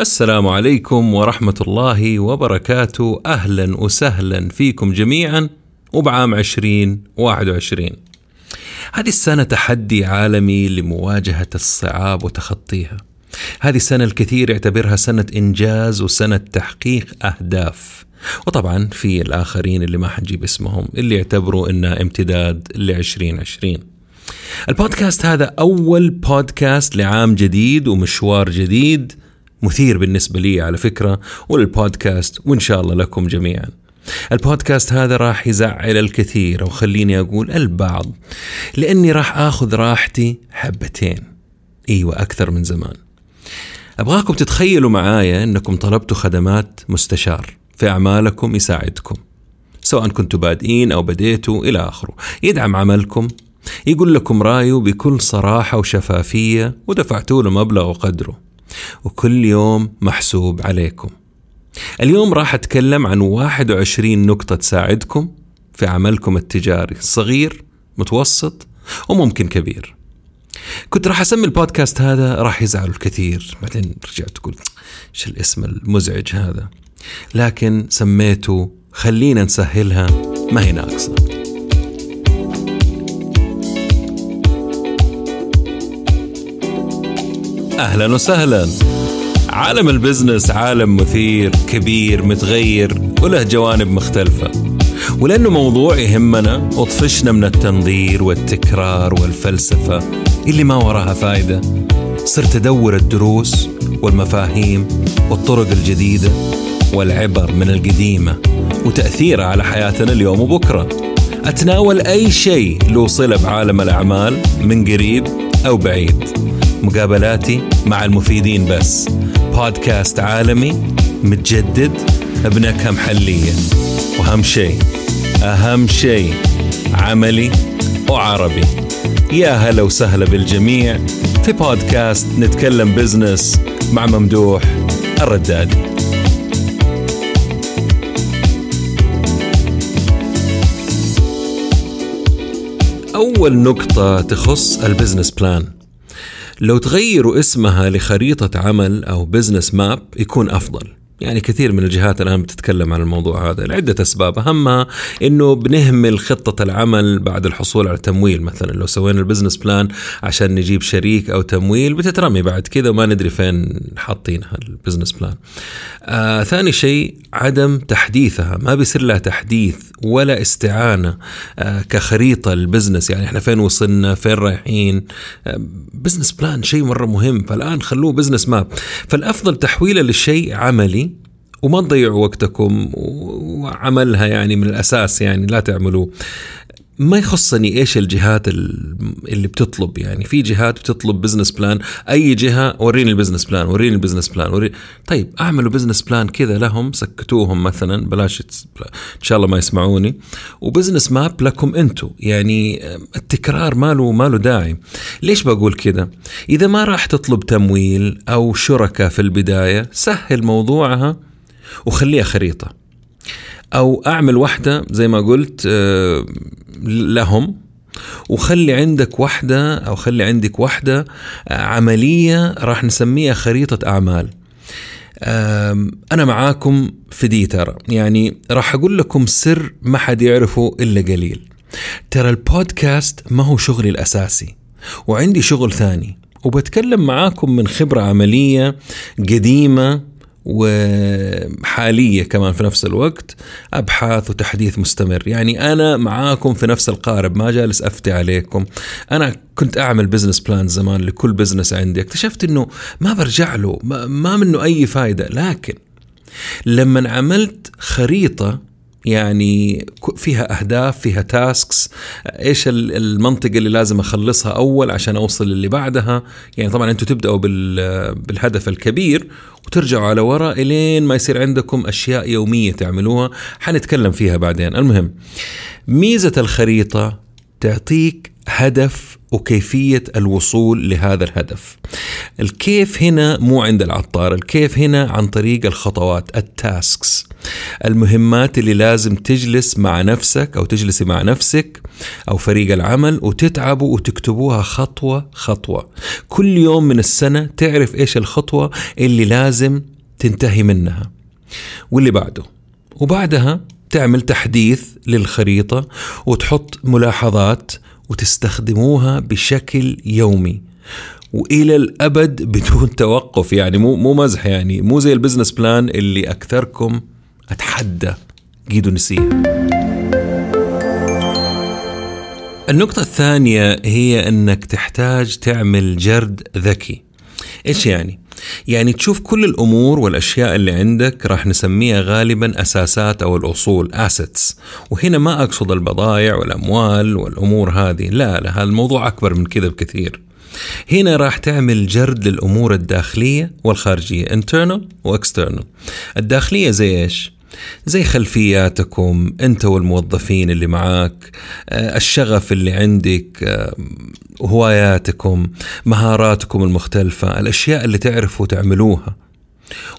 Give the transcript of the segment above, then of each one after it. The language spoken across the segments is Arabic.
السلام عليكم ورحمة الله وبركاته. أهلا وسهلا فيكم جميعا وبعام 2021 هذه السنة تحدي عالمي لمواجهة الصعاب وتخطيها. هذه السنة الكثير يعتبرها سنة إنجاز وسنة تحقيق أهداف. وطبعا في الآخرين اللي ما حنجيب اسمهم اللي يعتبروا إنها امتداد ل 2020 البودكاست هذا أول بودكاست لعام جديد ومشوار جديد مثير بالنسبة لي على فكرة وللبودكاست وإن شاء الله لكم جميعا. البودكاست هذا راح يزعل الكثير أو خليني أقول البعض لأني راح آخذ راحتي حبتين. أيوة أكثر من زمان. أبغاكم تتخيلوا معايا أنكم طلبتوا خدمات مستشار في أعمالكم يساعدكم سواء كنتوا بادئين أو بديتوا إلى آخره. يدعم عملكم يقول لكم رأيه بكل صراحة وشفافية ودفعتوا له مبلغ وقدره. وكل يوم محسوب عليكم. اليوم راح أتكلم عن 21 نقطة تساعدكم في عملكم التجاري صغير متوسط وممكن كبير. كنت راح أسمي البودكاست هذا راح يزعلوا الكثير. بعدين رجعت تقول إيش الاسم المزعج هذا؟ لكن سميته خلينا نسهلها ما هي ناقصة. أهلا وسهلا. عالم البزنس عالم مثير كبير متغير وله جوانب مختلفة. ولأنه موضوع يهمنا وطفشنا من التنظير والتكرار والفلسفة اللي ما وراها فايدة. صرت أدور الدروس والمفاهيم والطرق الجديدة والعبر من القديمة وتأثيرها على حياتنا اليوم وبكرة. أتناول أي شيء له صلة بعالم الأعمال من قريب أو بعيد. مقابلاتي مع المفيدين بس. بودكاست عالمي متجدد بنكهة محلية وأهم شيء أهم شيء عملي وعربي. يا هلا وسهلا بالجميع في بودكاست نتكلم بزنس مع ممدوح الردادي. أول نقطة تخص ال business plan لو تغيروا اسمها لخريطة عمل أو business map يكون أفضل. يعني كثير من الجهات الآن بتتكلم عن الموضوع هذا لعدة أسباب. اهمها إنه بنهمل خطة العمل بعد الحصول على تمويل. مثلا لو سوينا ال business plan عشان نجيب شريك أو تمويل بتترمي بعد كذا وما ندري فين حاطينها ال business plan. آه ثاني شيء عدم تحديثها. ما بيصير لها تحديث ولا استعانة آه كخريطة ال business. يعني إحنا فين وصلنا؟ فين رايحين؟ آه business plan شيء مرة مهم. فالآن خلوه business map. فالأفضل تحويله للشيء عملي وما تضيعوا وقتكم وعملها يعني من الأساس يعني لا تعملوه ما يخصني إيش الجهات اللي بتطلب يعني. في جهات بتطلب business plan أي جهة وريني ال business plan وريني ال business plan وريني طيب أعملوا business plan كذا لهم سكتوهم مثلا بلاش إن شاء الله ما يسمعوني. و business map لكم أنتم يعني التكرار ما له ما له داعي. ليش بقول كذا؟ إذا ما راح تطلب تمويل أو شركاء في البداية سهل موضوعها. وخليها خريطة. أو أعمل واحدة زي ما قلت لهم. وخلي عندك واحدة أو خلي عندك واحدة عملية راح نسميها خريطة أعمال. أنا معاكم في دي ترى يعني راح أقول لكم سر ما حد يعرفه إلا قليل. ترى البودكاست ما هو شغلي الأساسي وعندي شغل ثاني. وبتكلم معاكم من خبرة عملية قديمة وحالية كمان في نفس الوقت أبحاث وتحديث مستمر. يعني أنا معاكم في نفس القارب ما جالس أفتي عليكم. أنا كنت أعمل business plan زمان لكل business عندي. اكتشفت أنه ما برجع له ما منه أي فايدة. لكن لما عملت خريطة يعني فيها أهداف فيها tasks إيش المنطقة اللي لازم أخلصها أول عشان أوصل للي بعدها؟ يعني طبعا أنتم تبدأوا بالهدف الكبير وترجعوا على وراء إلين ما يصير عندكم أشياء يومية تعملوها. حنتكلم فيها بعدين. المهم ميزة الخريطة تعطيك هدف وكيفية الوصول لهذا الهدف. الكيف هنا مو عند العطار الكيف هنا عن طريق الخطوات التاسكس. المهمات اللي لازم تجلس مع نفسك أو تجلسي مع نفسك أو فريق العمل وتتعبوا وتكتبوها خطوة خطوة. كل يوم من السنة تعرف إيش الخطوة اللي لازم تنتهي منها. واللي بعده؟ وبعدها تعمل تحديث للخريطة وتحط ملاحظات وتستخدموها بشكل يومي. وإلى الأبد بدون توقف يعني مو مو مزح يعني مو زي ال business plan اللي أكثركم أتحدى. قيدوا نسيها النقطة الثانية هي إنك تحتاج تعمل جرد ذكي. إيش يعني؟ يعني تشوف كل الأمور والأشياء اللي عندك راح نسميها غالبا أساسات أو الأصول assets. وهنا ما أقصد البضائع والأموال والأمور هذه. لا لا الموضوع أكبر من كذا بكثير. هنا راح تعمل جرد للأمور الداخلية والخارجية internal واكسترنال الداخلية زي إيش؟ زي خلفياتكم أنت والموظفين اللي معاك آه، الشغف اللي عندك هواياتكم مهاراتكم المختلفة الأشياء اللي تعرفوا تعملوها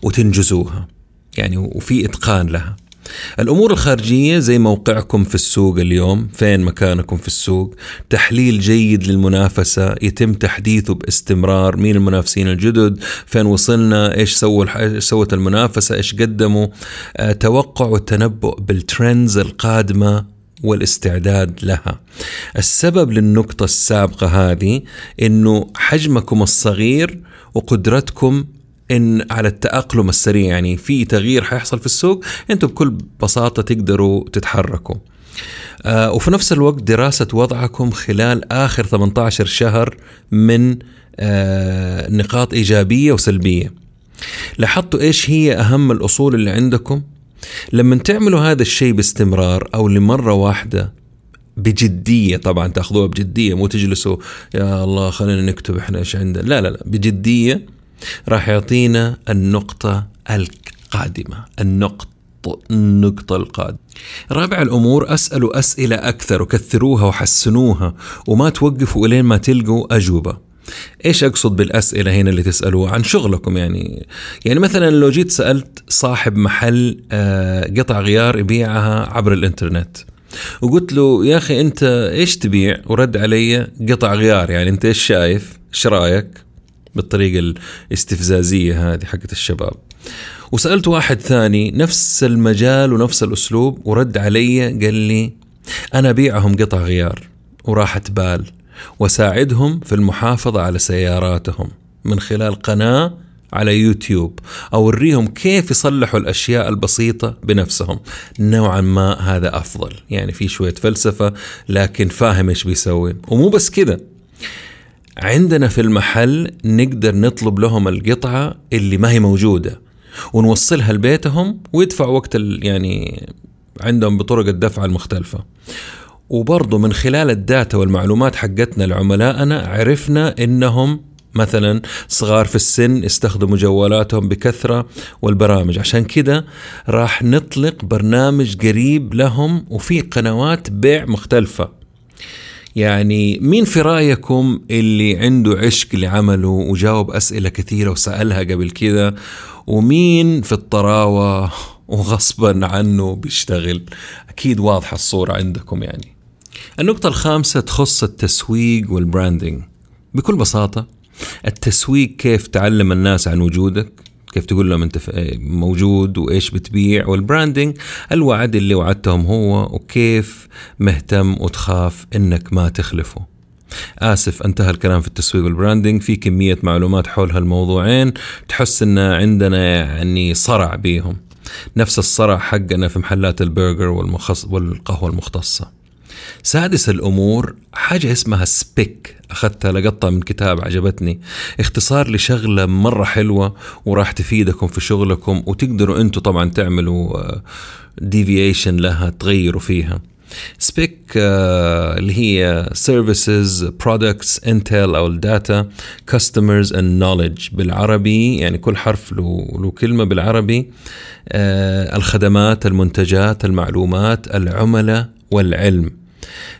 وتنجزوها يعني وفي إتقان لها. الأمور الخارجية زي موقعكم في السوق اليوم فين مكانكم في السوق تحليل جيد للمنافسة يتم تحديثه باستمرار مين المنافسين الجدد فين وصلنا إيش سووا سوت المنافسة إيش قدموا آه، توقع والتنبؤ بالترندز القادمة والاستعداد لها. السبب للنقطة السابقة هذه إنه حجمكم الصغير وقدرتكم إن على التأقلم السريع يعني في تغيير حيحصل في السوق أنتم بكل بساطة تقدروا تتحركوا. آه وفي نفس الوقت دراسة وضعكم خلال آخر 18 شهر من آه نقاط إيجابية وسلبية. لاحظتوا إيش هي أهم الأصول اللي عندكم؟ لما تعملوا هذا الشيء باستمرار أو لمرة واحدة بجدية طبعا تأخذوها بجدية مو تجلسوا يا الله خلينا نكتب إحنا إيش عندنا. لا لا لا بجدية راح يعطينا النقطة القادمة النقطة النقطة القادمة. رابع الأمور أسألوا أسئلة أكثر وكثروها وحسنوها وما توقفوا إلين ما تلقوا أجوبة. إيش أقصد بالأسئلة هنا اللي تسألوها؟ عن شغلكم يعني. يعني مثلا لو جيت سألت صاحب محل آه، قطع غيار يبيعها عبر الإنترنت وقلت له يا أخي أنت إيش تبيع؟ ورد علي قطع غيار. يعني أنت إيش شايف؟ إيش رأيك؟ بالطريقة الاستفزازية هذه حقت الشباب. وسألت واحد ثاني نفس المجال ونفس الأسلوب ورد علي قال لي أنا أبيعهم قطع غيار. وراحة بال. وساعدهم في المحافظة على سياراتهم من خلال قناة على يوتيوب أوريهم كيف يصلحوا الأشياء البسيطة بنفسهم. نوعا ما هذا أفضل. يعني في شوية فلسفة لكن فاهم إيش بيسوي. ومو بس كذا عندنا في المحل نقدر نطلب لهم القطعة اللي ما هي موجودة ونوصلها لبيتهم ويدفعوا وقت يعني عندهم بطرق الدفع المختلفة. وبرضه من خلال الداتا والمعلومات حقتنا لعملائنا عرفنا إنهم مثلا صغار في السن يستخدموا جوالاتهم بكثرة والبرامج. عشان كده راح نطلق برنامج قريب لهم وفي قنوات بيع مختلفة. يعني مين في رأيكم اللي عنده عشق لعمله وجاوب أسئلة كثيرة وسألها قبل كذا ومين في الطراوة وغصبا عنه بيشتغل؟ أكيد واضحة الصورة عندكم يعني. النقطة الخامسة تخص التسويق وال branding بكل بساطة التسويق كيف تعلم الناس عن وجودك؟ كيف تقول لهم أنت موجود وإيش بتبيع؟ وال branding الوعد اللي وعدتهم هو وكيف مهتم وتخاف إنك ما تخلفه. آسف انتهى الكلام في التسويق وال branding في كمية معلومات حول هالموضوعين تحس إن عندنا يعني صرع بيهم. نفس الصرع حقنا في محلات البرجر والمخص والقهوة المختصة. سادس الأمور حاجة اسمها SPICK. أخذتها لقطة من كتاب عجبتني. اختصار لشغلة مرة حلوة وراح تفيدكم في شغلكم وتقدروا أنتوا طبعا تعملوا deviation آه، لها تغيروا فيها. SPICK uh, اللي هي services products intel أو ال data customers and knowledge بالعربي يعني كل حرف له له كلمة بالعربي. uh, الخدمات المنتجات المعلومات العملاء والعلم.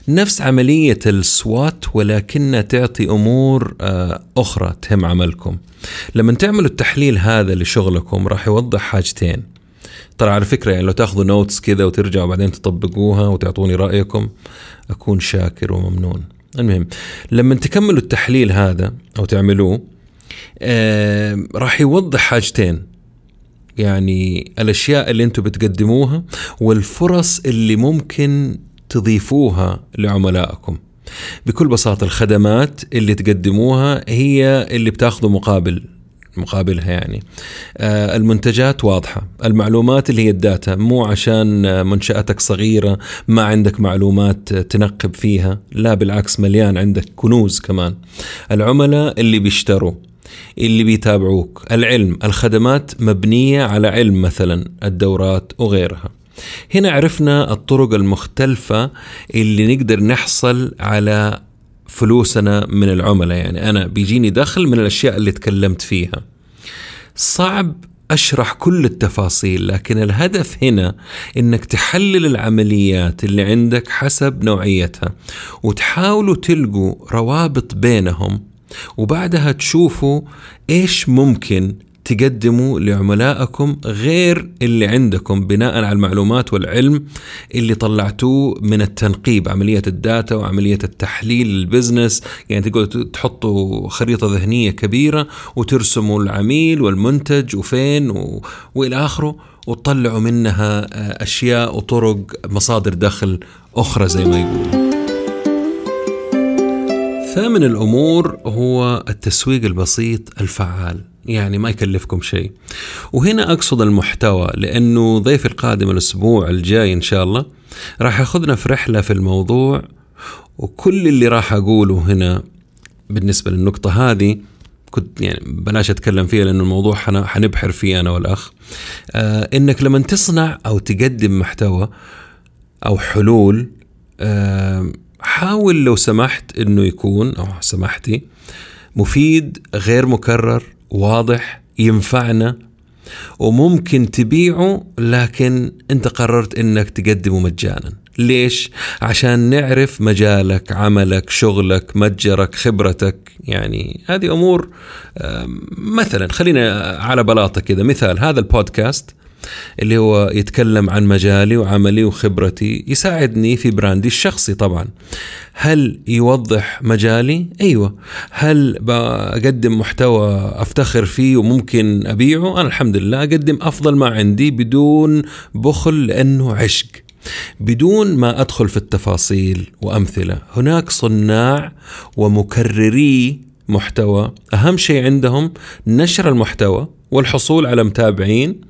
نفس عملية السوات ولكنها تعطي أمور آه، أخرى تهم عملكم. لما تعملوا التحليل هذا لشغلكم راح يوضح حاجتين. ترى على فكرة يعني لو تأخذوا نوتس كذا وترجعوا بعدين تطبقوها وتعطوني رأيكم أكون شاكر وممنون. المهم لما تكملوا التحليل هذا أو تعملوه آه راح يوضح حاجتين. يعني الأشياء اللي أنتم بتقدموها والفرص اللي ممكن تضيفوها لعملائكم. بكل بساطة الخدمات اللي تقدموها هي اللي بتاخذوا مقابل مقابلها يعني. آه المنتجات واضحة. المعلومات اللي هي الداتا مو عشان منشأتك صغيرة ما عندك معلومات تنقب فيها. لا بالعكس مليان عندك كنوز كمان. العملاء اللي بيشتروا اللي بيتابعوك العلم. الخدمات مبنية على علم مثلا الدورات وغيرها. هنا عرفنا الطرق المختلفة اللي نقدر نحصل على فلوسنا من العملاء. يعني أنا بيجيني دخل من الأشياء اللي تكلمت فيها. صعب أشرح كل التفاصيل لكن الهدف هنا إنك تحلل العمليات اللي عندك حسب نوعيتها وتحاولوا تلقوا روابط بينهم وبعدها تشوفوا إيش ممكن تقدموا لعملائكم غير اللي عندكم بناء على المعلومات والعلم اللي طلعتوه من التنقيب عملية ال data وعملية التحليل لل business يعني تقول تحطوا خريطة ذهنية كبيرة وترسموا العميل والمنتج وفين و... وإلى آخره وتطلعوا منها أشياء وطرق مصادر دخل أخرى زي ما يقولوا ثامن الأمور هو التسويق البسيط الفعال. يعني ما يكلفكم شيء. وهنا أقصد المحتوى لأنه ضيف القادم الأسبوع الجاي إن شاء الله راح ياخذنا في رحلة في الموضوع وكل اللي راح أقوله هنا بالنسبة للنقطة هذه كنت يعني بلاش أتكلم فيها لأنه الموضوع حنبحر فيه أنا والأخ. آه إنك لما تصنع أو تقدم محتوى أو حلول آه حاول لو سمحت إنه يكون أو سمحتي مفيد غير مكرر واضح ينفعنا وممكن تبيعه لكن انت قررت انك تقدمه مجانا. ليش؟ عشان نعرف مجالك عملك شغلك متجرك خبرتك. يعني هذه أمور مثلا خلينا على بلاطة كذا. مثال هذا البودكاست اللي هو يتكلم عن مجالي وعملي وخبرتي يساعدني في براندي الشخصي طبعا. هل يوضح مجالي؟ أيوه. هل بقدم محتوى أفتخر فيه وممكن أبيعه؟ أنا الحمد لله أقدم أفضل ما عندي بدون بخل لأنه عشق. بدون ما أدخل في التفاصيل وأمثلة هناك صناع ومكرري محتوى. أهم شيء عندهم نشر المحتوى والحصول على متابعين.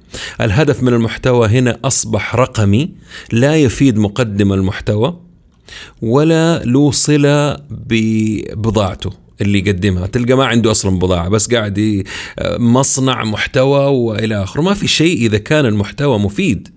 الهدف من المحتوى هنا أصبح رقمي لا يفيد مقدم المحتوى ولا له صلة ببضاعته اللي يقدمها. تلقى ما عنده أصلا بضاعة بس قاعد مصنع محتوى وإلى آخره. ما في شيء إذا كان المحتوى مفيد.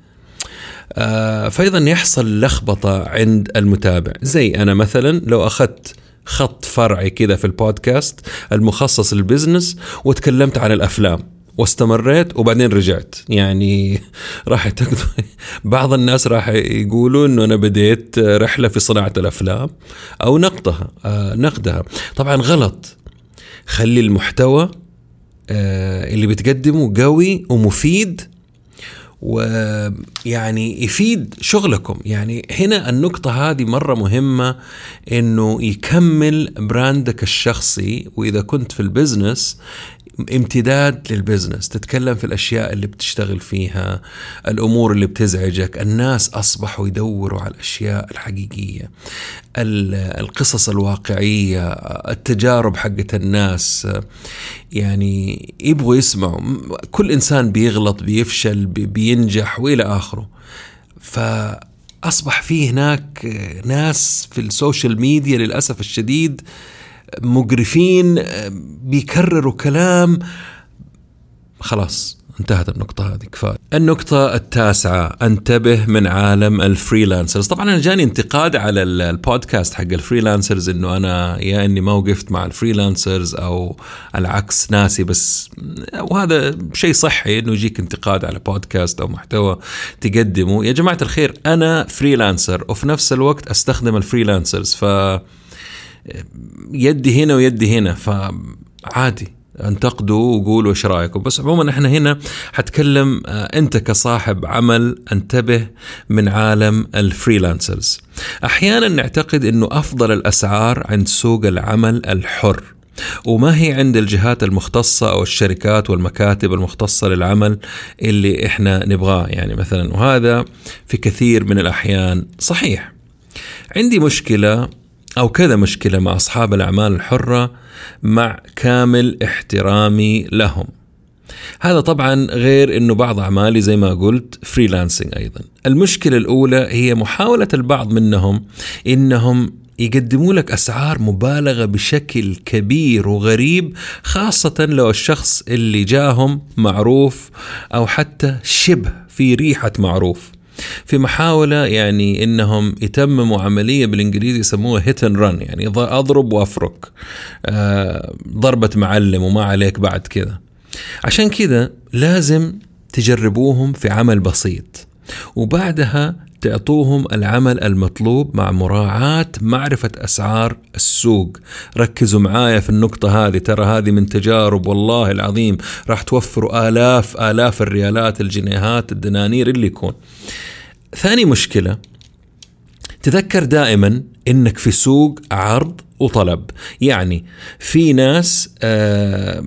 آه، فايضا يحصل لخبطة عند المتابع. زي أنا مثلا لو أخذت خط فرعي كذا في البودكاست المخصص للبزنس وتكلمت عن الأفلام. واستمريت وبعدين رجعت. يعني راح بعض الناس راح يقولوا إنه أنا بديت رحلة في صناعة الأفلام أو نقدها آه نقدها. طبعا غلط. خلي المحتوى آه اللي بتقدمه قوي ومفيد ويعني يفيد شغلكم. يعني هنا النقطة هذه مرة مهمة إنه يكمل brand ك الشخصي وإذا كنت في ال business امتداد لل business تتكلم في الأشياء اللي بتشتغل فيها الأمور اللي بتزعجك الناس أصبحوا يدوروا على الأشياء الحقيقية القصص الواقعية التجارب حقت الناس يعني يبغوا يسمعوا. كل إنسان بيغلط بيفشل بينجح وإلى آخره. فأصبح في هناك ناس في ال social media للأسف الشديد مقرفين بيكرروا كلام. خلاص انتهت النقطة هذه كفاية. النقطة التاسعة انتبه من عالم ال freelancers، طبعا أنا جاني انتقاد على البودكاست حق ال freelancers إنه أنا يا إني ما وقفت مع ال freelancers أو العكس ناسي بس وهذا شيء صحي إنه يجيك انتقاد على بودكاست أو محتوى تقدمه، يا جماعة الخير أنا freelancer وفي نفس الوقت أستخدم ال freelancers ف يدي هنا ويدي هنا فعادي. انتقدوا وقولوا إيش رأيكم. بس عموما إحنا هنا حتكلم آه، أنت كصاحب عمل انتبه من عالم ال freelancers. أحيانا نعتقد إنه أفضل الأسعار عند سوق العمل الحر. وما هي عند الجهات المختصة أو الشركات والمكاتب المختصة للعمل اللي إحنا نبغاه. يعني مثلا وهذا في كثير من الأحيان صحيح. عندي مشكلة أو كذا مشكلة مع أصحاب الأعمال الحرة مع كامل احترامي لهم هذا طبعا غير إنه بعض أعمالي زي ما قلت فريلانسنج أيضا. المشكلة الأولى هي محاولة البعض منهم إنهم يقدموا لك أسعار مبالغة بشكل كبير وغريب خاصة لو الشخص اللي جاهم معروف أو حتى شبه في ريحة معروف. في محاولة يعني إنهم يتمموا عملية بالإنجليزي يسموها هيت اند رن يعني أضرب وأفرك. آه ضربة معلم وما عليك بعد كذا. عشان كذا لازم تجربوهم في عمل بسيط. وبعدها تعطوهم العمل المطلوب مع مراعاة معرفة أسعار السوق. ركزوا معايا في النقطة هذه. ترى هذه من تجارب والله العظيم راح توفروا آلاف آلاف الريالات الجنيهات الدنانير اللي يكون. ثاني مشكلة تذكر دائما إنك في سوق عرض وطلب. يعني في ناس آه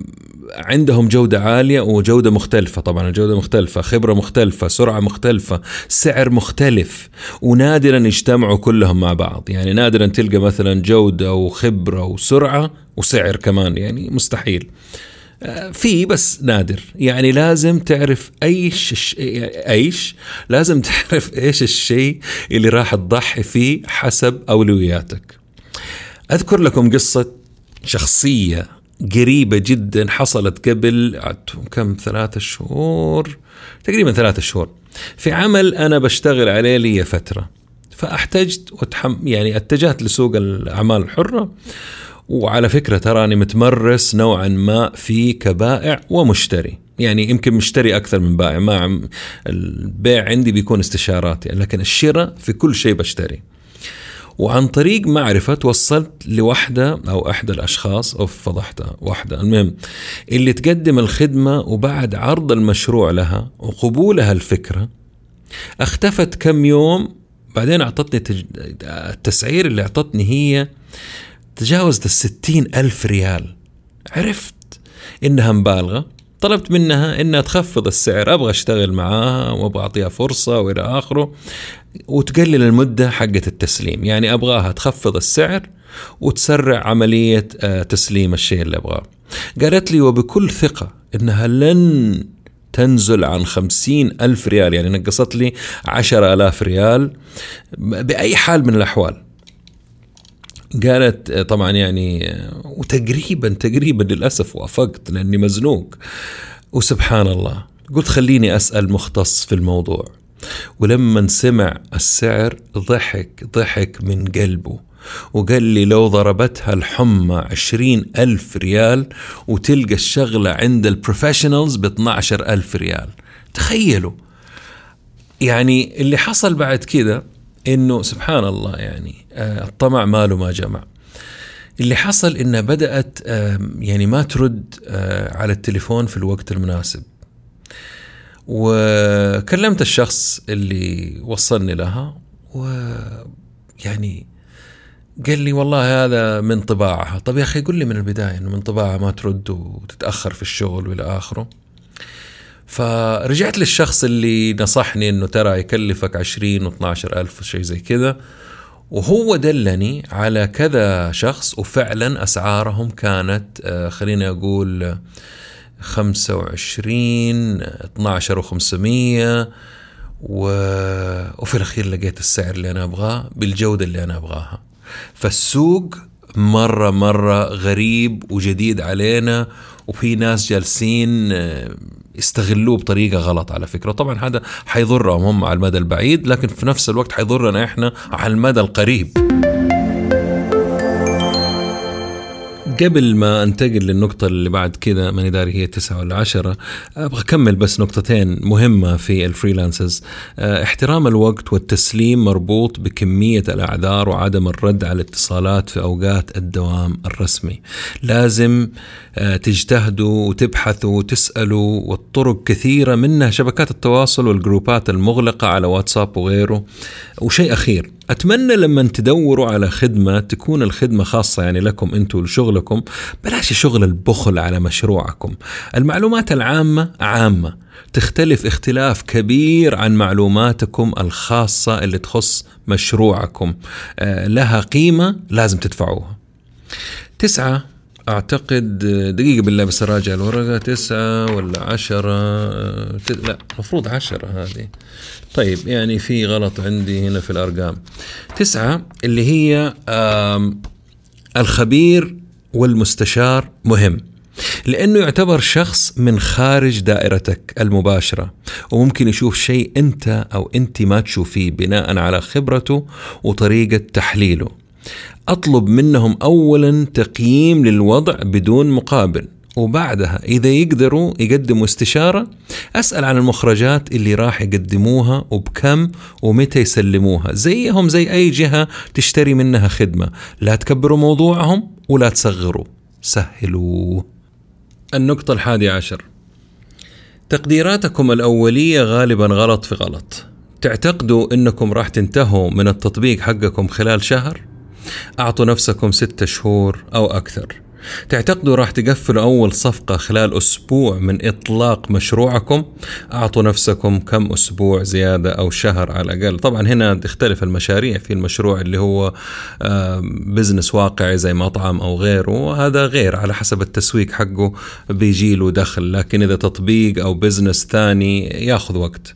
عندهم جودة عالية وجودة مختلفة. طبعا الجودة مختلفة خبرة مختلفة سرعة مختلفة سعر مختلف ونادرا يجتمعوا كلهم مع بعض. يعني نادرا تلقى مثلا جودة وخبرة وسرعة وسعر كمان يعني مستحيل. آه، في بس نادر. يعني لازم تعرف أيش أيش؟ لازم تعرف إيش الشيء اللي راح تضحي فيه حسب أولوياتك. أذكر لكم قصة شخصية قريبة جدا حصلت قبل كم ثلاثة شهور؟ تقريبا ثلاثة شهور. في عمل أنا بشتغل عليه لي فترة. فأحتجت وتحم يعني اتجهت لسوق الأعمال الحرة. وعلى فكرة تراني متمرس نوعا ما في كبائع ومشتري. يعني يمكن مشتري أكثر من بائع. ما البيع عندي بيكون استشارات يعني لكن الشراء في كل شيء بشتري. وعن طريق معرفة توصلت لوحدة أو أحد الأشخاص أوف فضحتها واحدة. المهم اللي تقدم الخدمة وبعد عرض المشروع لها وقبولها الفكرة اختفت كم يوم بعدين أعطتني تج... التسعير اللي أعطتني هي تجاوزت الستين ألف ريال. عرفت إنها مبالغة. طلبت منها إنها تخفض السعر. أبغى أشتغل معاها وأبغى أعطيها فرصة وإلى آخره. وتقلل المدة حقه التسليم. يعني أبغاها تخفض السعر وتسرع عملية آه، تسليم الشيء اللي أبغاه. قالت لي وبكل ثقة إنها لن تنزل عن خمسين ألف ريال. يعني نقصت لي عشر ألاف ريال. بأي حال من الأحوال. قالت طبعا يعني وتقريبا تقريبا للأسف وافقت لأني مزنوق. وسبحان الله قلت خليني أسأل مختص في الموضوع. ولما سمع السعر ضحك ضحك من قلبه. وقال لي لو ضربتها الحمى عشرين ألف ريال وتلقى الشغلة عند ال professionals ب ألف ريال. تخيلوا. يعني اللي حصل بعد كده إنه سبحان الله يعني آه، الطمع ماله ما جمع. اللي حصل انها بدأت يعني ما ترد آه، على التليفون في الوقت المناسب. وكلمت الشخص اللي وصلني لها ويعني قال لي والله هذا من طباعها. طب يا أخي قل لي من البداية إنه من طباعها ما ترد وتتأخر في الشغل وإلى آخره. فرجعت للشخص اللي نصحني إنه ترى يكلفك 20 و 12 ألف شيء زي كذا وهو دلني على كذا شخص وفعلا أسعارهم كانت آه، خليني أقول 25 12 و500 و... وفي الأخير لقيت السعر اللي أنا أبغاه بالجودة اللي أنا أبغاها. فالسوق مرة مرة غريب وجديد علينا وفي ناس جالسين يستغلوه بطريقة غلط على فكرة. طبعا هذا حيضرهم هم على المدى البعيد لكن في نفس الوقت حيضرنا إحنا على المدى القريب. قبل ما انتقل للنقطة اللي بعد كذا ماني داري هي تسعة ولا عشرة أبغى أكمل بس نقطتين مهمة في الفريلانسرز. آه احترام الوقت والتسليم مربوط بكمية الأعذار وعدم الرد على الاتصالات في أوقات الدوام الرسمي. لازم آه تجتهدوا وتبحثوا وتسألوا والطرق كثيرة منها شبكات التواصل والجروبات المغلقة على واتساب وغيره. وشيء أخير أتمنى لما تدوروا على خدمة تكون الخدمة خاصة يعني لكم أنتم لشغلكم. بلاش شغل البخل على مشروعكم. المعلومات العامة عامة. تختلف اختلاف كبير عن معلوماتكم الخاصة اللي تخص مشروعكم. آه، لها قيمة لازم تدفعوها. تسعة أعتقد دقيقة بالله بس أراجع الورقة تسعة ولا عشرة لا المفروض عشرة هذه. طيب يعني في غلط عندي هنا في الأرقام. تسعة اللي هي الخبير والمستشار مهم لأنه يعتبر شخص من خارج دائرتك المباشرة وممكن يشوف شيء أنت أو أنت ما تشوفيه بناء على خبرته وطريقة تحليله. أطلب منهم اولا تقييم للوضع بدون مقابل وبعدها إذا يقدروا يقدموا استشارة أسأل عن المخرجات اللي راح يقدموها وبكم ومتى يسلموها. زيهم زي أي جهة تشتري منها خدمة. لا تكبروا موضوعهم ولا تصغروا. سهلوا. النقطة الحادية عشر. تقديراتكم الأولية غالبا غلط في غلط. تعتقدوا أنكم راح تنتهوا من التطبيق حقكم خلال شهر؟ أعطوا نفسكم ستة شهور أو أكثر. تعتقدوا راح تقفلوا أول صفقة خلال أسبوع من إطلاق مشروعكم؟ أعطوا نفسكم كم أسبوع زيادة أو شهر على الأقل. طبعا هنا تختلف المشاريع في المشروع اللي هو business واقعي زي مطعم أو غيره وهذا غير على حسب التسويق حقه بيجي له دخل. لكن إذا تطبيق أو business ثاني ياخذ وقت.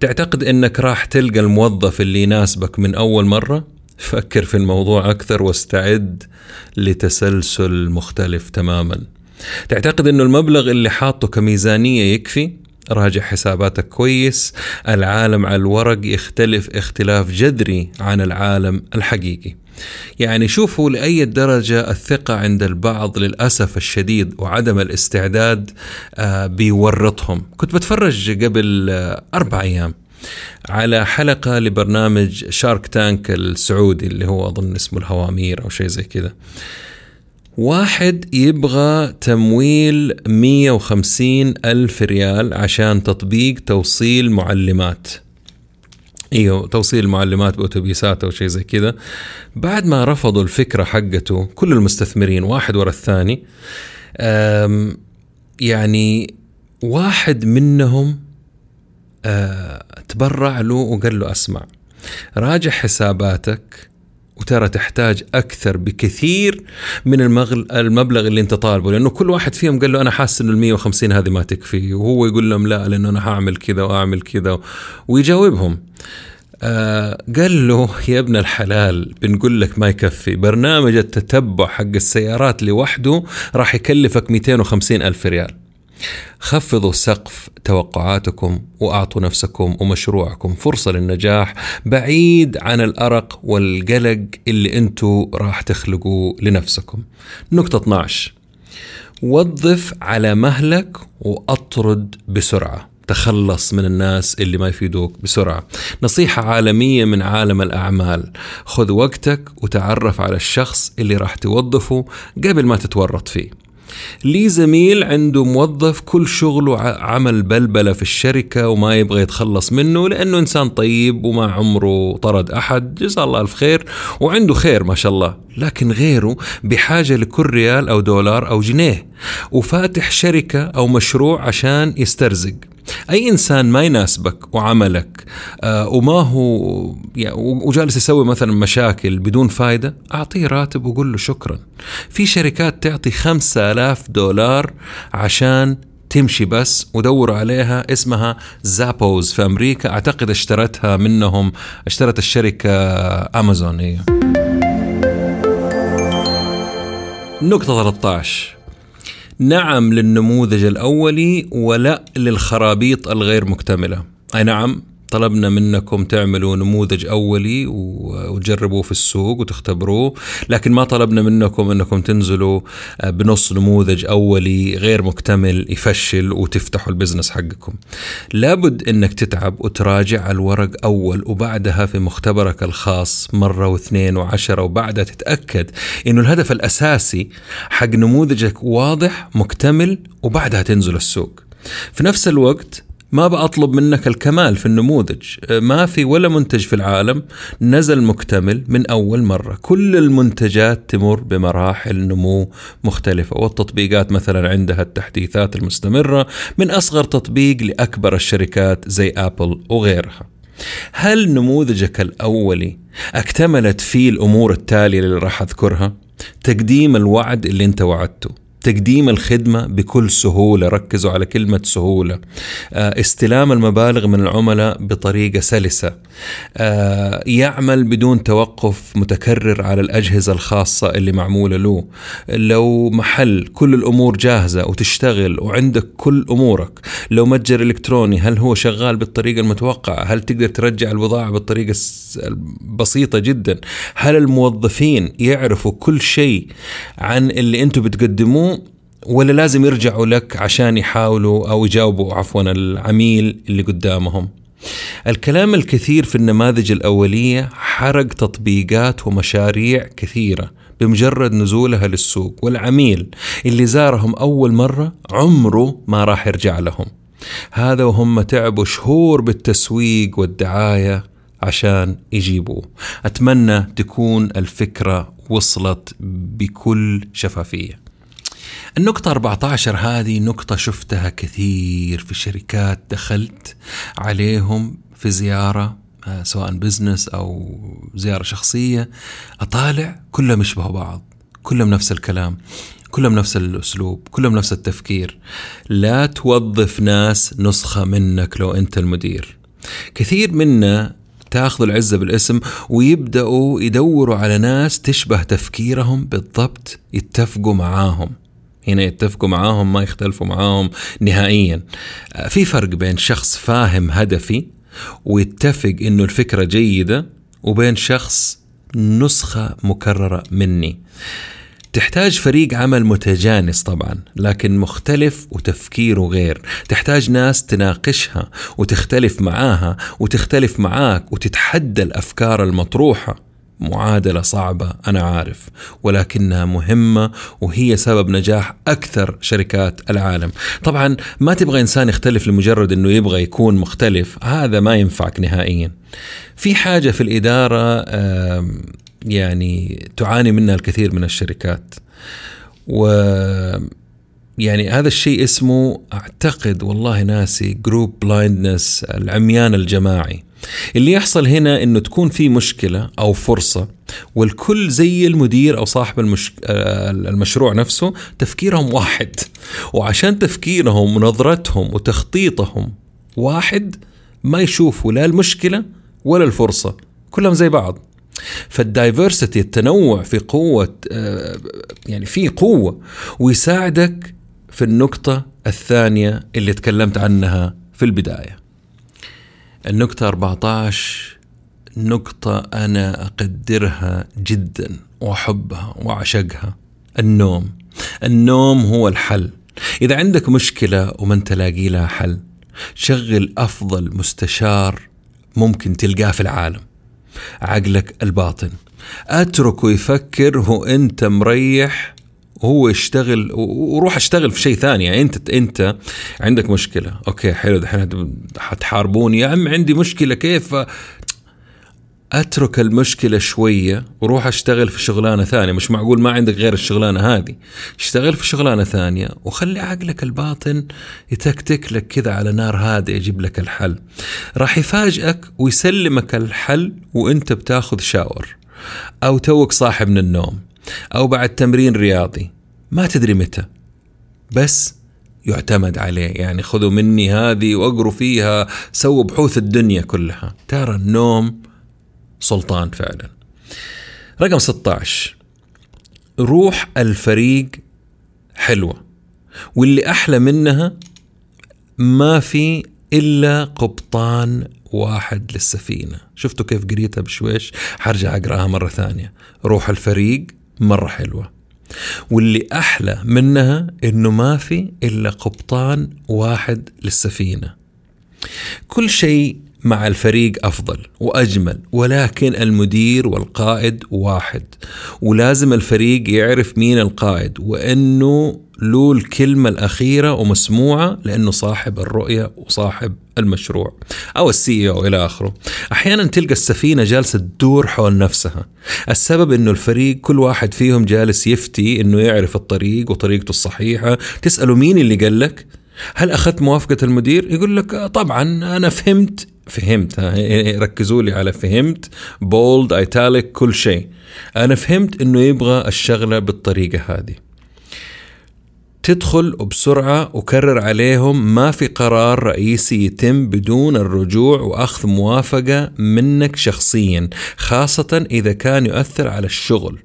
تعتقد أنك راح تلقى الموظف اللي يناسبك من أول مرة؟ فكر في الموضوع أكثر واستعد لتسلسل مختلف تماما. تعتقد أنه المبلغ اللي حاطه كميزانية يكفي؟ راجع حساباتك كويس. العالم على الورق يختلف اختلاف جذري عن العالم الحقيقي. يعني شوفوا لأي درجة الثقة عند البعض للأسف الشديد وعدم الاستعداد آه، بيورطهم. كنت بتفرج قبل آه، أربع أيام. على حلقة لبرنامج شارك تانك السعودي اللي هو أظن اسمه الهوامير أو شيء زي كذا. واحد يبغى تمويل 150 ألف ريال عشان تطبيق توصيل معلمات. إيوه توصيل معلمات بأوتوبيسات أو شيء زي كذا. بعد ما رفضوا الفكرة حقته كل المستثمرين واحد ورا الثاني يعني واحد منهم تبرع له وقال له أسمع راجع حساباتك وترى تحتاج أكثر بكثير من المبلغ اللي أنت طالبه لأنه كل واحد فيهم قال له أنا حاسس انه ال 150 هذه ما تكفي وهو يقول لهم لا لأنه أنا هعمل كذا وأعمل كذا ويجاوبهم. آه قال له يا ابن الحلال بنقول لك ما يكفي برنامج التتبع حق السيارات لوحده راح يكلفك 250 ألف ريال. خفضوا سقف توقعاتكم وأعطوا نفسكم ومشروعكم فرصة للنجاح بعيد عن الأرق والقلق اللي أنتم راح تخلقوه لنفسكم. نقطة 12 وظف على مهلك وأطرد بسرعة. تخلص من الناس اللي ما يفيدوك بسرعة نصيحة عالمية من عالم الأعمال خذ وقتك وتعرف على الشخص اللي راح توظفه قبل ما تتورط فيه لي زميل عنده موظف كل شغله عمل بلبلة في الشركة وما يبغى يتخلص منه لأنه إنسان طيب وما عمره طرد أحد. جزاه الله ألف خير وعنده خير ما شاء الله لكن غيره بحاجة لكل ريال أو دولار أو جنيه. وفاتح شركة أو مشروع عشان يسترزق. أي إنسان ما يناسبك وعملك آه وما هو يعني وجالس يسوي مثلا مشاكل بدون فايدة أعطيه راتب وقول له شكرا. في شركات تعطي خمسة آلاف دولار عشان تمشي بس ودوروا عليها اسمها زابوز في أمريكا. أعتقد اشترتها منهم اشترت الشركة أمازون هي نقطة 13 نعم للنموذج الأولي ولا للخرابيط الغير مكتملة. أي نعم. طلبنا منكم تعملوا نموذج أولي وتجربوه في السوق وتختبروه لكن ما طلبنا منكم إنكم تنزلوا آه، بنص نموذج أولي غير مكتمل يفشل وتفتحوا البزنس حقكم. لابد إنك تتعب وتراجع الورق أول وبعدها في مختبرك الخاص مرة واثنين وعشرة وبعدها تتأكد إنه الهدف الأساسي حق نموذجك واضح مكتمل وبعدها تنزل السوق. في نفس الوقت ما بأطلب منك الكمال في النموذج. ما في ولا منتج في العالم نزل مكتمل من أول مرة. كل المنتجات تمر بمراحل نمو مختلفة والتطبيقات مثلا عندها التحديثات المستمرة من أصغر تطبيق لأكبر الشركات زي أبل وغيرها. هل نموذجك الأولي اكتملت فيه الأمور التالية اللي راح أذكرها؟ تقديم الوعد اللي أنت وعدته. تقديم الخدمة بكل سهولة ركزوا على كلمة سهولة. آه، استلام المبالغ من العملاء بطريقة سلسة. آه، يعمل بدون توقف متكرر على الأجهزة الخاصة اللي معمولة له. لو محل كل الأمور جاهزة وتشتغل وعندك كل أمورك لو متجر إلكتروني هل هو شغال بالطريقة المتوقعة؟ هل تقدر ترجع البضاعة بالطريقة بسيطة جدا؟ هل الموظفين يعرفوا كل شيء عن اللي أنتم بتقدموه؟ ولا لازم يرجعوا لك عشان يحاولوا أو يجاوبوا عفوا العميل اللي قدامهم. الكلام الكثير في النماذج الأولية حرق تطبيقات ومشاريع كثيرة بمجرد نزولها للسوق والعميل اللي زارهم أول مرة عمره ما راح يرجع لهم. هذا وهم تعبوا شهور بالتسويق والدعاية عشان يجيبوه. أتمنى تكون الفكرة وصلت بكل شفافية. النقطة 14 هذه نقطة شفتها كثير في شركات دخلت عليهم في زيارة آه، سواء بزنس أو زيارة شخصية أطالع كلهم يشبهوا بعض كلهم نفس الكلام كلهم نفس الأسلوب كلهم نفس التفكير. لا توظف ناس نسخة منك لو أنت المدير. كثير منا تاخذ العزة بالاسم ويبدأوا يدوروا على ناس تشبه تفكيرهم بالضبط يتفقوا معاهم. هنا يتفقوا معاهم ما يختلفوا معاهم نهائيا. في فرق بين شخص فاهم هدفي ويتفق إنه الفكرة جيدة وبين شخص نسخة مكررة مني. تحتاج فريق عمل متجانس طبعا لكن مختلف وتفكيره غير. تحتاج ناس تناقشها وتختلف معاها وتختلف معاك وتتحدى الأفكار المطروحة. معادلة صعبة أنا عارف ولكنها مهمة وهي سبب نجاح أكثر شركات العالم. طبعا ما تبغى إنسان يختلف لمجرد أنه يبغى يكون مختلف هذا ما ينفعك نهائيا. في حاجة في الإدارة يعني تعاني منها الكثير من الشركات. و يعني هذا الشيء اسمه أعتقد والله ناسي group blindness العميان الجماعي. اللي يحصل هنا إنه تكون في مشكلة أو فرصة والكل زي المدير أو صاحب المش... المشروع نفسه تفكيرهم واحد وعشان تفكيرهم ونظرتهم وتخطيطهم واحد ما يشوفوا لا المشكلة ولا الفرصة كلهم زي بعض. فالدايفرسيتي التنوع في قوة آه، يعني في قوة ويساعدك في النقطة الثانية اللي تكلمت عنها في البداية. النقطة 14 نقطة أنا أقدرها جدا وأحبها وأعشقها النوم. النوم هو الحل. إذا عندك مشكلة وما أنت لاقي لها حل شغل أفضل مستشار ممكن تلقاه في العالم. عقلك الباطن. أتركه يفكر وانت مريح هو يشتغل وروح أشتغل في شيء ثاني. يعني انت أنت عندك مشكلة. أوكي حلو دحين حتحاربوني يا عم عندي مشكلة. كيف؟ أترك المشكلة شوية وروح أشتغل في شغلانة ثانية. مش معقول ما عندك غير الشغلانة هذه. اشتغل في شغلانة ثانية وخلي عقلك الباطن يتكتك لك كذا على نار هادئه يجيب لك الحل. راح يفاجئك ويسلمك الحل وأنت بتاخذ شاور أو توك صاحي من النوم. أو بعد تمرين رياضي. ما تدري متى. بس يعتمد عليه. يعني خذوا مني هذه وأقروا فيها. سووا بحوث الدنيا كلها. ترى النوم سلطان فعلا. رقم 16 روح الفريق حلوة. واللي أحلى منها ما في إلا قبطان واحد للسفينة. شفتوا كيف قريتها بشويش؟ حرجع أقرأها مرة ثانية. روح الفريق مرة حلوة. واللي أحلى منها إنه ما في إلا قبطان واحد للسفينة. كل شيء مع الفريق أفضل وأجمل ولكن المدير والقائد واحد. ولازم الفريق يعرف مين القائد وإنه له الكلمة الأخيرة ومسموعة لأنه صاحب الرؤية وصاحب المشروع أو السي أو إلى آخره. أحيانا تلقى السفينة جالسة تدور حول نفسها. السبب أنه الفريق كل واحد فيهم جالس يفتي أنه يعرف الطريق وطريقته الصحيحة. تسأله مين اللي قال لك؟ هل أخذت موافقة المدير؟ يقول لك طبعا أنا فهمت فهمت ركزوا لي على فهمت بولد ايتاليك كل شيء. أنا فهمت إنه يبغى الشغلة بالطريقة هذه. تدخل بسرعة وكرر عليهم ما في قرار رئيسي يتم بدون الرجوع وأخذ موافقة منك شخصيا خاصة إذا كان يؤثر على الشغل.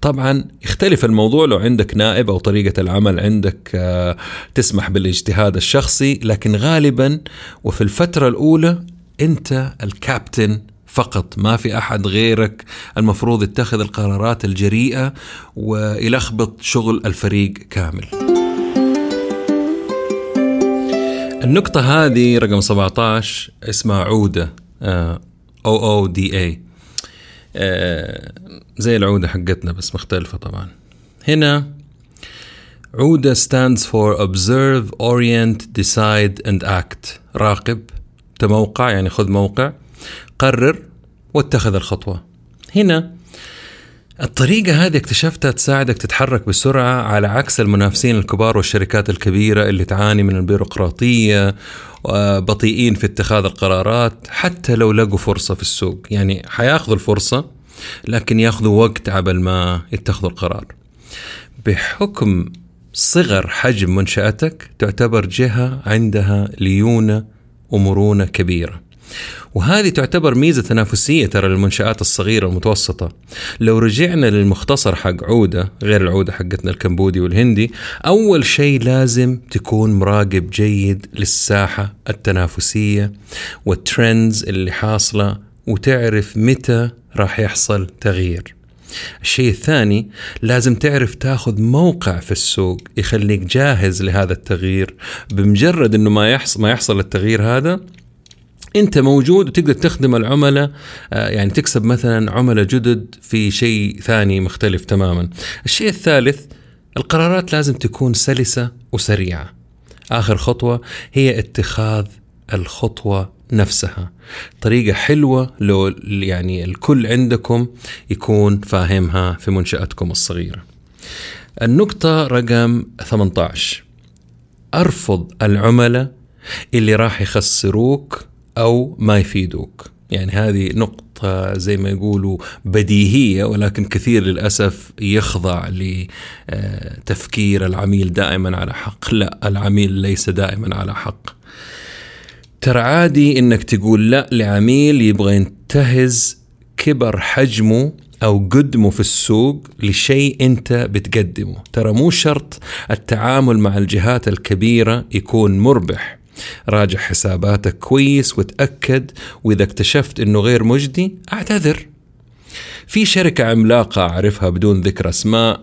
طبعا يختلف الموضوع لو عندك نائب أو طريقة العمل عندك آه، تسمح بالاجتهاد الشخصي لكن غالبا وفي الفترة الأولى أنت الكابتن فقط ما في أحد غيرك. المفروض يتخذ القرارات الجريئة ويلخبط شغل الفريق كامل. النقطة هذه رقم 17 اسمها عودة أو أو دي اي زي العودة حقتنا بس مختلفة طبعا. هنا عودة stands for observe, orient, decide and act. راقب. تموقع يعني خذ موقع قرر واتخذ الخطوة. هنا الطريقة هذه اكتشفتها تساعدك تتحرك بسرعة على عكس المنافسين الكبار والشركات الكبيرة اللي تعاني من البيروقراطية وبطيئين في اتخاذ القرارات حتى لو لقوا فرصة في السوق. يعني حياخذوا الفرصة لكن ياخذوا وقت عبل ما يتخذوا القرار. بحكم صغر حجم منشأتك تعتبر جهة عندها ليونة ومرونة كبيرة. وهذه تعتبر ميزة تنافسية ترى للمنشآت الصغيرة والمتوسطة. لو رجعنا للمختصر حق عودة غير العودة حقتنا الكمبودي والهندي أول شيء لازم تكون مراقب جيد للساحة التنافسية والترندز اللي حاصلة وتعرف متى راح يحصل تغيير. الشيء الثاني لازم تعرف تاخذ موقع في السوق يخليك جاهز لهذا التغيير بمجرد إنه ما يحصل ما يحصل التغيير هذا أنت موجود وتقدر تخدم العملاء آه، يعني تكسب مثلا عملاء جدد في شيء ثاني مختلف تماما. الشيء الثالث القرارات لازم تكون سلسة وسريعة. آخر خطوة هي اتخاذ الخطوة نفسها. طريقة حلوة لو يعني الكل عندكم يكون فاهمها في منشآتكم الصغيرة. النقطة رقم 18 أرفض العملاء اللي راح يخسروك أو ما يفيدوك يعني هذه نقطة زي ما يقولوا بديهية ولكن كثير للأسف يخضع لتفكير العميل دائما على حق لا العميل ليس دائما على حق ترى عادي إنك تقول لا لعميل يبغى ينتهز كبر حجمه أو قدمه في السوق لشيء أنت بتقدمه. ترى مو شرط التعامل مع الجهات الكبيرة يكون مربح. راجع حساباتك كويس وتأكد وإذا اكتشفت أنه غير مجدي أعتذر. في شركة عملاقة أعرفها بدون ذكر أسماء.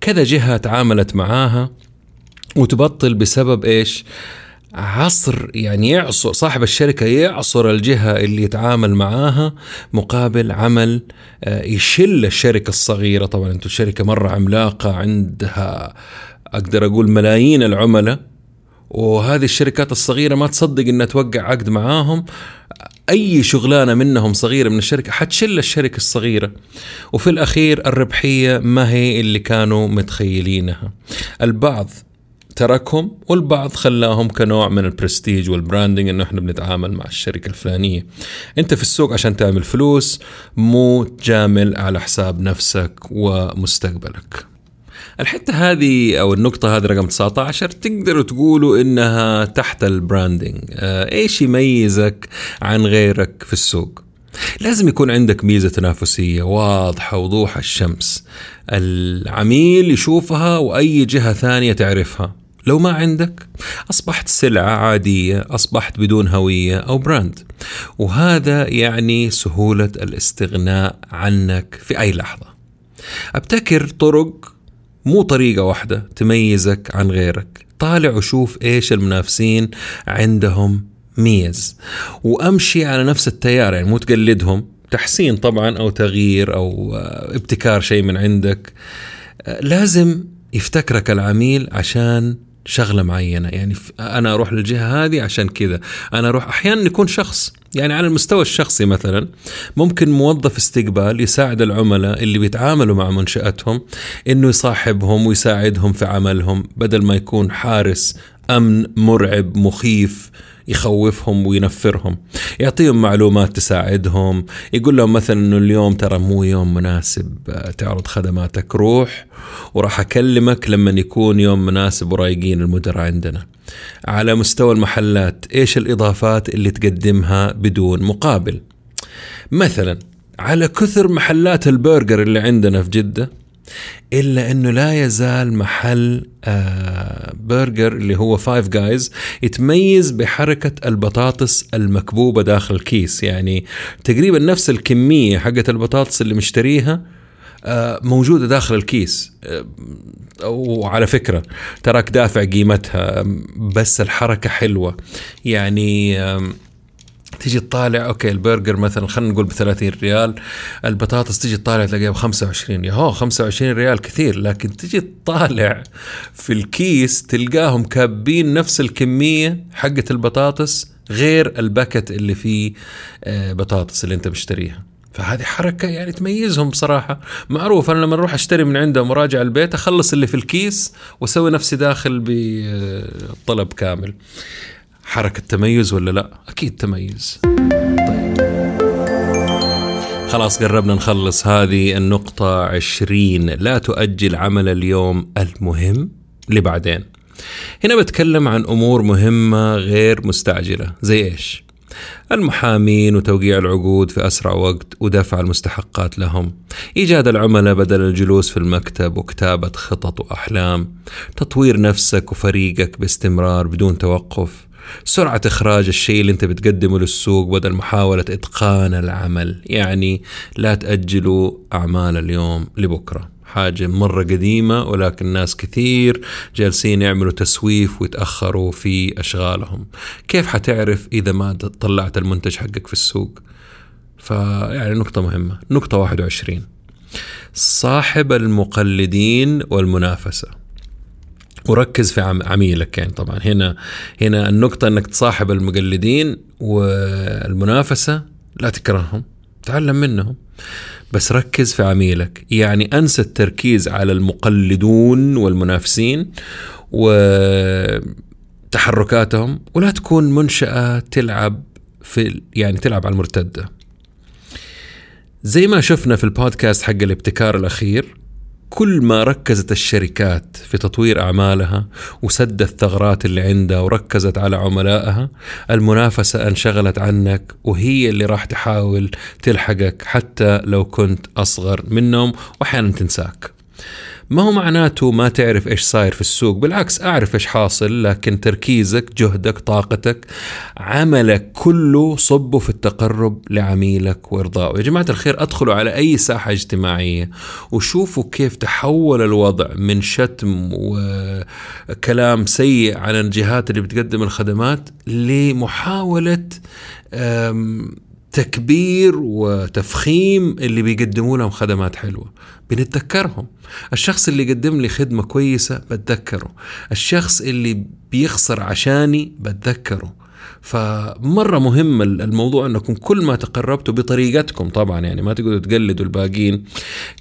كذا جهة تعاملت معاها وتبطل بسبب إيش؟ عصر يعني يعصر صاحب الشركة يعصر الجهة اللي يتعامل معاها مقابل عمل آه، يشل الشركة الصغيرة. طبعا أنتم شركة مرة عملاقة عندها أقدر أقول ملايين العملاء وهذه الشركات الصغيرة ما تصدق إنها توقع عقد معاهم. أي شغلانة منهم صغيرة من الشركة حتشل الشركة الصغيرة. وفي الأخير الربحية ما هي اللي كانوا متخيلينها. البعض تركهم والبعض خلاهم كنوع من ال prestige وال branding إنه إحنا بنتعامل مع الشركة الفلانية. أنت في السوق عشان تعمل فلوس مو تجامل على حساب نفسك ومستقبلك. الحتة هذه أو النقطة هذه رقم 19 تقدروا تقولوا إنها تحت ال branding آه، إيش يميزك عن غيرك في السوق؟ لازم يكون عندك ميزة تنافسية واضحة وضوح الشمس. العميل يشوفها وأي جهة ثانية تعرفها. لو ما عندك أصبحت سلعة عادية أصبحت بدون هوية أو brand. وهذا يعني سهولة الاستغناء عنك في أي لحظة. أبتكر طرق مو طريقة واحدة تميزك عن غيرك. طالع وشوف إيش المنافسين عندهم ميز. وأمشي على نفس التيار يعني مو تقلدهم. تحسين طبعا أو تغيير أو آه، ابتكار شيء من عندك. آه، لازم يفتكرك العميل عشان شغلة معينة. يعني أنا أروح للجهة هذه عشان كذا. أنا أروح أحيانا يكون شخص يعني على المستوى الشخصي مثلا ممكن موظف استقبال يساعد العملاء اللي بيتعاملوا مع منشأتهم إنه يصاحبهم ويساعدهم في عملهم بدل ما يكون حارس أمن مرعب مخيف يخوفهم وينفرهم يعطيهم معلومات تساعدهم يقول لهم مثلا إنه اليوم ترى مو يوم مناسب آه، تعرض خدماتك روح وراح أكلمك لما يكون يوم مناسب ورايقين المدراء عندنا. على مستوى المحلات إيش الإضافات اللي تقدمها بدون مقابل؟ مثلا على كثر محلات البرجر اللي عندنا في جدة إلا إنه لا يزال محل آه برجر اللي هو Five Guys يتميز بحركة البطاطس المكبوبة داخل الكيس. يعني تقريبا نفس الكمية حقت البطاطس اللي مشتريها آه موجودة داخل الكيس. آه وعلى فكرة تراك دافع قيمتها بس الحركة حلوة. يعني تيجي تطالع okay البرجر مثلا خلينا نقول ب 30 ريال البطاطس تيجي تطالع تلاقيها ب 25 يا هو 25 ريال كثير لكن تيجي تطالع في الكيس تلقاهم كابين نفس الكمية حقت البطاطس غير ال packet اللي فيه آه، بطاطس اللي انت مشتريها. فهذه حركة يعني تميزهم بصراحة. معروف أنا لما أروح أشتري من عندهم وراجع البيت أخلص اللي في الكيس وأسوي نفسي داخل بطلب كامل. حركة تميز ولا لا؟ أكيد تميز. خلاص قربنا نخلص هذه النقطة عشرين. لا تؤجل عمل اليوم المهم لبعدين. هنا بتكلم عن أمور مهمة غير مستعجلة زي إيش؟ المحامين وتوقيع العقود في أسرع وقت ودفع المستحقات لهم. إيجاد العملاء بدل الجلوس في المكتب وكتابة خطط وأحلام. تطوير نفسك وفريقك باستمرار بدون توقف. سرعة إخراج الشيء اللي أنت بتقدمه للسوق بدل محاولة إتقان العمل. يعني لا تأجلوا أعمال اليوم لبكرة. حاجة مرة قديمة ولكن ناس كثير جالسين يعملوا تسويف ويتأخروا في أشغالهم. كيف حتعرف إذا ما طلعت المنتج حقك في السوق؟ فيعني نقطة مهمة. نقطة 21 صاحب المقلدين والمنافسة. وركز في عميلك يعني طبعا. هنا هنا النقطة إنك تصاحب المقلدين والمنافسة لا تكرههم تعلم منهم. بس ركز في عميلك. يعني انسى التركيز على المقلدون والمنافسين وتحركاتهم ولا تكون منشأة تلعب في يعني تلعب على المرتدة. زي ما شفنا في البودكاست حق الابتكار الأخير كل ما ركزت الشركات في تطوير أعمالها وسد الثغرات اللي عندها وركزت على عملائها المنافسة انشغلت عنك وهي اللي راح تحاول تلحقك حتى لو كنت أصغر منهم وأحيانا تنساك. ما هو معناته ما تعرف إيش صاير في السوق؟ بالعكس أعرف إيش حاصل لكن تركيزك جهدك طاقتك عملك كله صبه في التقرب لعميلك وارضائه يا جماعة الخير أدخلوا على أي ساحة اجتماعية وشوفوا كيف تحول الوضع من شتم وكلام سيء على الجهات اللي بتقدم الخدمات لمحاولة تكبير وتفخيم اللي بيقدموا لهم خدمات حلوة. بنتذكرهم. الشخص اللي قدم لي خدمة كويسة بتذكره. الشخص اللي بيخسر عشاني بتذكره. فمرة مهم الموضوع إنكم كل ما تقربتوا بطريقتكم طبعا يعني ما تقدروا تقلدوا الباقيين.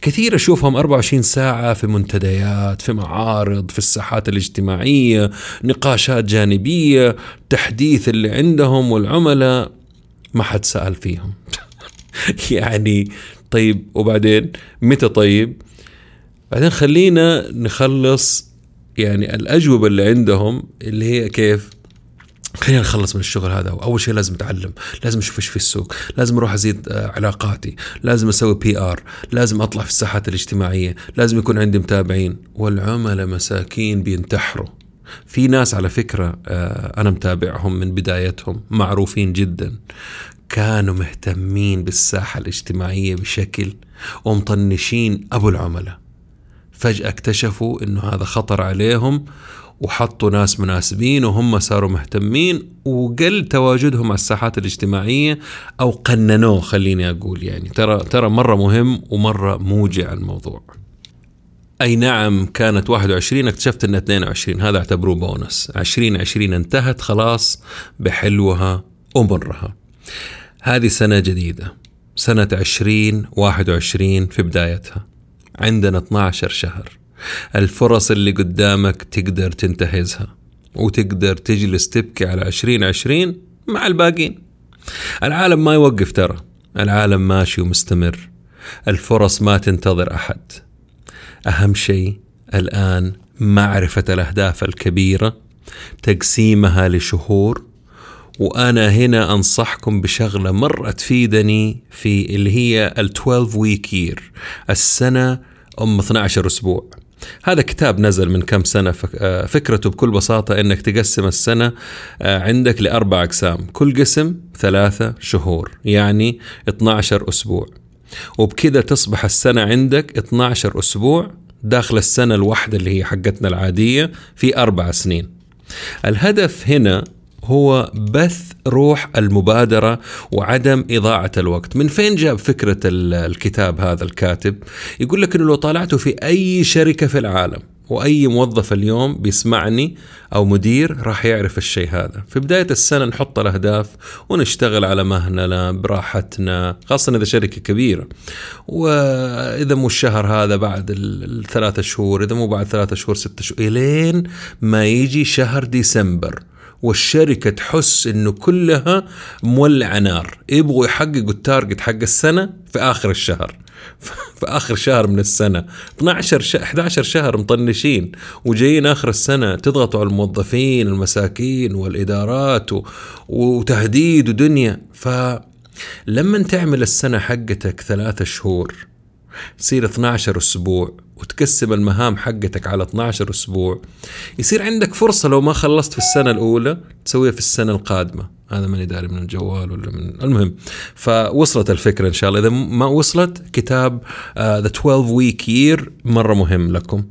كثير أشوفهم 24 ساعة في منتديات في معارض في الساحات الاجتماعية نقاشات جانبية تحديث اللي عندهم والعملاء. ما حد سأل فيهم. يعني طيب وبعدين متى طيب؟ بعدين خلينا نخلص يعني الأجوبة اللي عندهم اللي هي كيف؟ خلينا نخلص من الشغل هذا. أول شيء لازم أتعلم لازم أشوف إيش في السوق لازم أروح أزيد آه، علاقاتي لازم أسوي بي ار لازم أطلع في الساحات الاجتماعية لازم يكون عندي متابعين. والعملاء مساكين بينتحروا. في ناس على فكرة آه، أنا متابعهم من بدايتهم معروفين جدا. كانوا مهتمين بالساحة الاجتماعية بشكل ومطنشين أبو العملاء. فجأة اكتشفوا أنه هذا خطر عليهم وحطوا ناس مناسبين وهم صاروا مهتمين وقل تواجدهم على الساحات الاجتماعية أو قننوه خليني أقول يعني. ترى ترى مرة مهم ومرة موجع الموضوع. أي نعم كانت 21 اكتشفت أنها 22 هذا اعتبروه بونس. 2020 انتهت خلاص بحلوها ومرها. هذه سنة جديدة. سنة 2021 في بدايتها. عندنا 12 شهر. الفرص اللي قدامك تقدر تنتهزها وتقدر تجلس تبكي على 2020 مع الباقين. العالم ما يوقف ترى. العالم ماشي ومستمر. الفرص ما تنتظر أحد. أهم شيء الآن معرفة الأهداف الكبيرة تقسيمها لشهور وأنا هنا أنصحكم بشغلة مرة تفيدني في اللي هي ال 12 ويك يير السنة أم 12 أسبوع. هذا كتاب نزل من كم سنة آه، فكرته بكل بساطة أنك تقسم السنة آه، عندك لأربع أقسام كل قسم ثلاثة شهور يعني 12 أسبوع. وبكذا تصبح السنة عندك 12 أسبوع داخل السنة الواحدة اللي هي حقتنا العادية في أربع سنين. الهدف هنا هو بث روح المبادرة وعدم إضاعة الوقت. من فين جاب فكرة الكتاب هذا الكاتب؟ يقول لك أنه لو طالعته في أي شركة في العالم وأي موظف اليوم بيسمعني أو مدير راح يعرف الشيء هذا. في بداية السنة نحط الأهداف ونشتغل على مهننا براحتنا خاصة إذا شركة كبيرة. وإذا مو الشهر هذا بعد الثلاثة شهور إذا مو بعد ثلاثة شهور ستة شهور إلين ما يجي شهر ديسمبر. والشركة تحس إنه كلها مولعة نار. يبغوا يحققوا التارجت حق السنة في آخر الشهر. في آخر شهر من السنة. 12 ش... 11 شهر مطنشين. وجايين آخر السنة تضغطوا على الموظفين المساكين والإدارات و... وتهديد ودنيا. فلما تعمل السنة حقتك ثلاثة شهور تصير 12 أسبوع وتقسم المهام حقتك على 12 أسبوع. يصير عندك فرصة لو ما خلصت في السنة الأولى تسويها في السنة القادمة. هذا ماني داري من الجوال ولا من المهم فوصلت الفكرة إن شاء الله. إذا ما وصلت كتاب ذا 12 ويك يير مرة مهم لكم.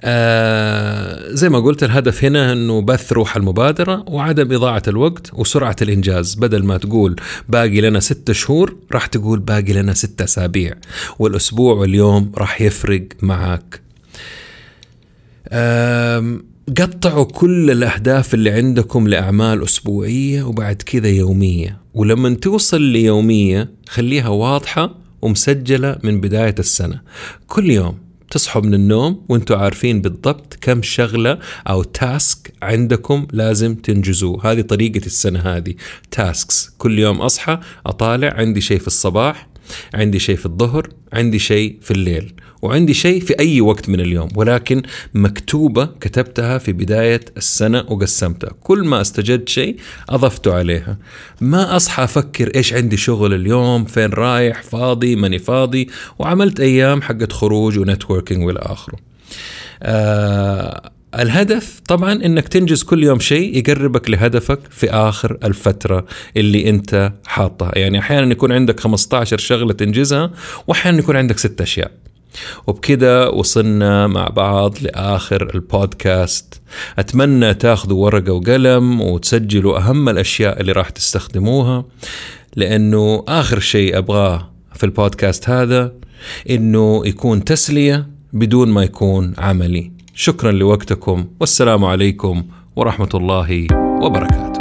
آه زي ما قلت الهدف هنا إنه بث روح المبادرة وعدم إضاعة الوقت وسرعة الإنجاز. بدل ما تقول باقي لنا ستة شهور راح تقول باقي لنا ستة أسابيع. والأسبوع واليوم راح يفرق معك آه قطعوا كل الأهداف اللي عندكم لأعمال أسبوعية وبعد كذا يومية. ولما توصل ليومية خليها واضحة ومسجلة من بداية السنة. كل يوم تصحوا من النوم وأنتم عارفين بالضبط كم شغلة أو تاسك عندكم لازم تنجزوه. هذه طريقة السنة هذه. tasks كل يوم أصحى أطالع عندي شيء في الصباح عندي شيء في الظهر عندي شيء في الليل. وعندي شيء في أي وقت من اليوم ولكن مكتوبة كتبتها في بداية السنة وقسمتها. كل ما استجدت شيء أضفته عليها. ما أصحى أفكر إيش عندي شغل اليوم فين رايح فاضي ماني فاضي وعملت أيام حقت خروج و networking والى آخره آه الهدف طبعا إنك تنجز كل يوم شيء يقربك لهدفك في آخر الفترة اللي أنت حاطها. يعني أحيانا يكون عندك 15 شغلة تنجزها واحيانا يكون عندك ست أشياء. وبكذا وصلنا مع بعض لآخر البودكاست. أتمنى تاخذوا ورقة وقلم وتسجلوا أهم الأشياء اللي راح تستخدموها لأنه آخر شيء أبغاه في البودكاست هذا إنه يكون تسلية بدون ما يكون عملي. شكرا لوقتكم والسلام عليكم ورحمة الله وبركاته.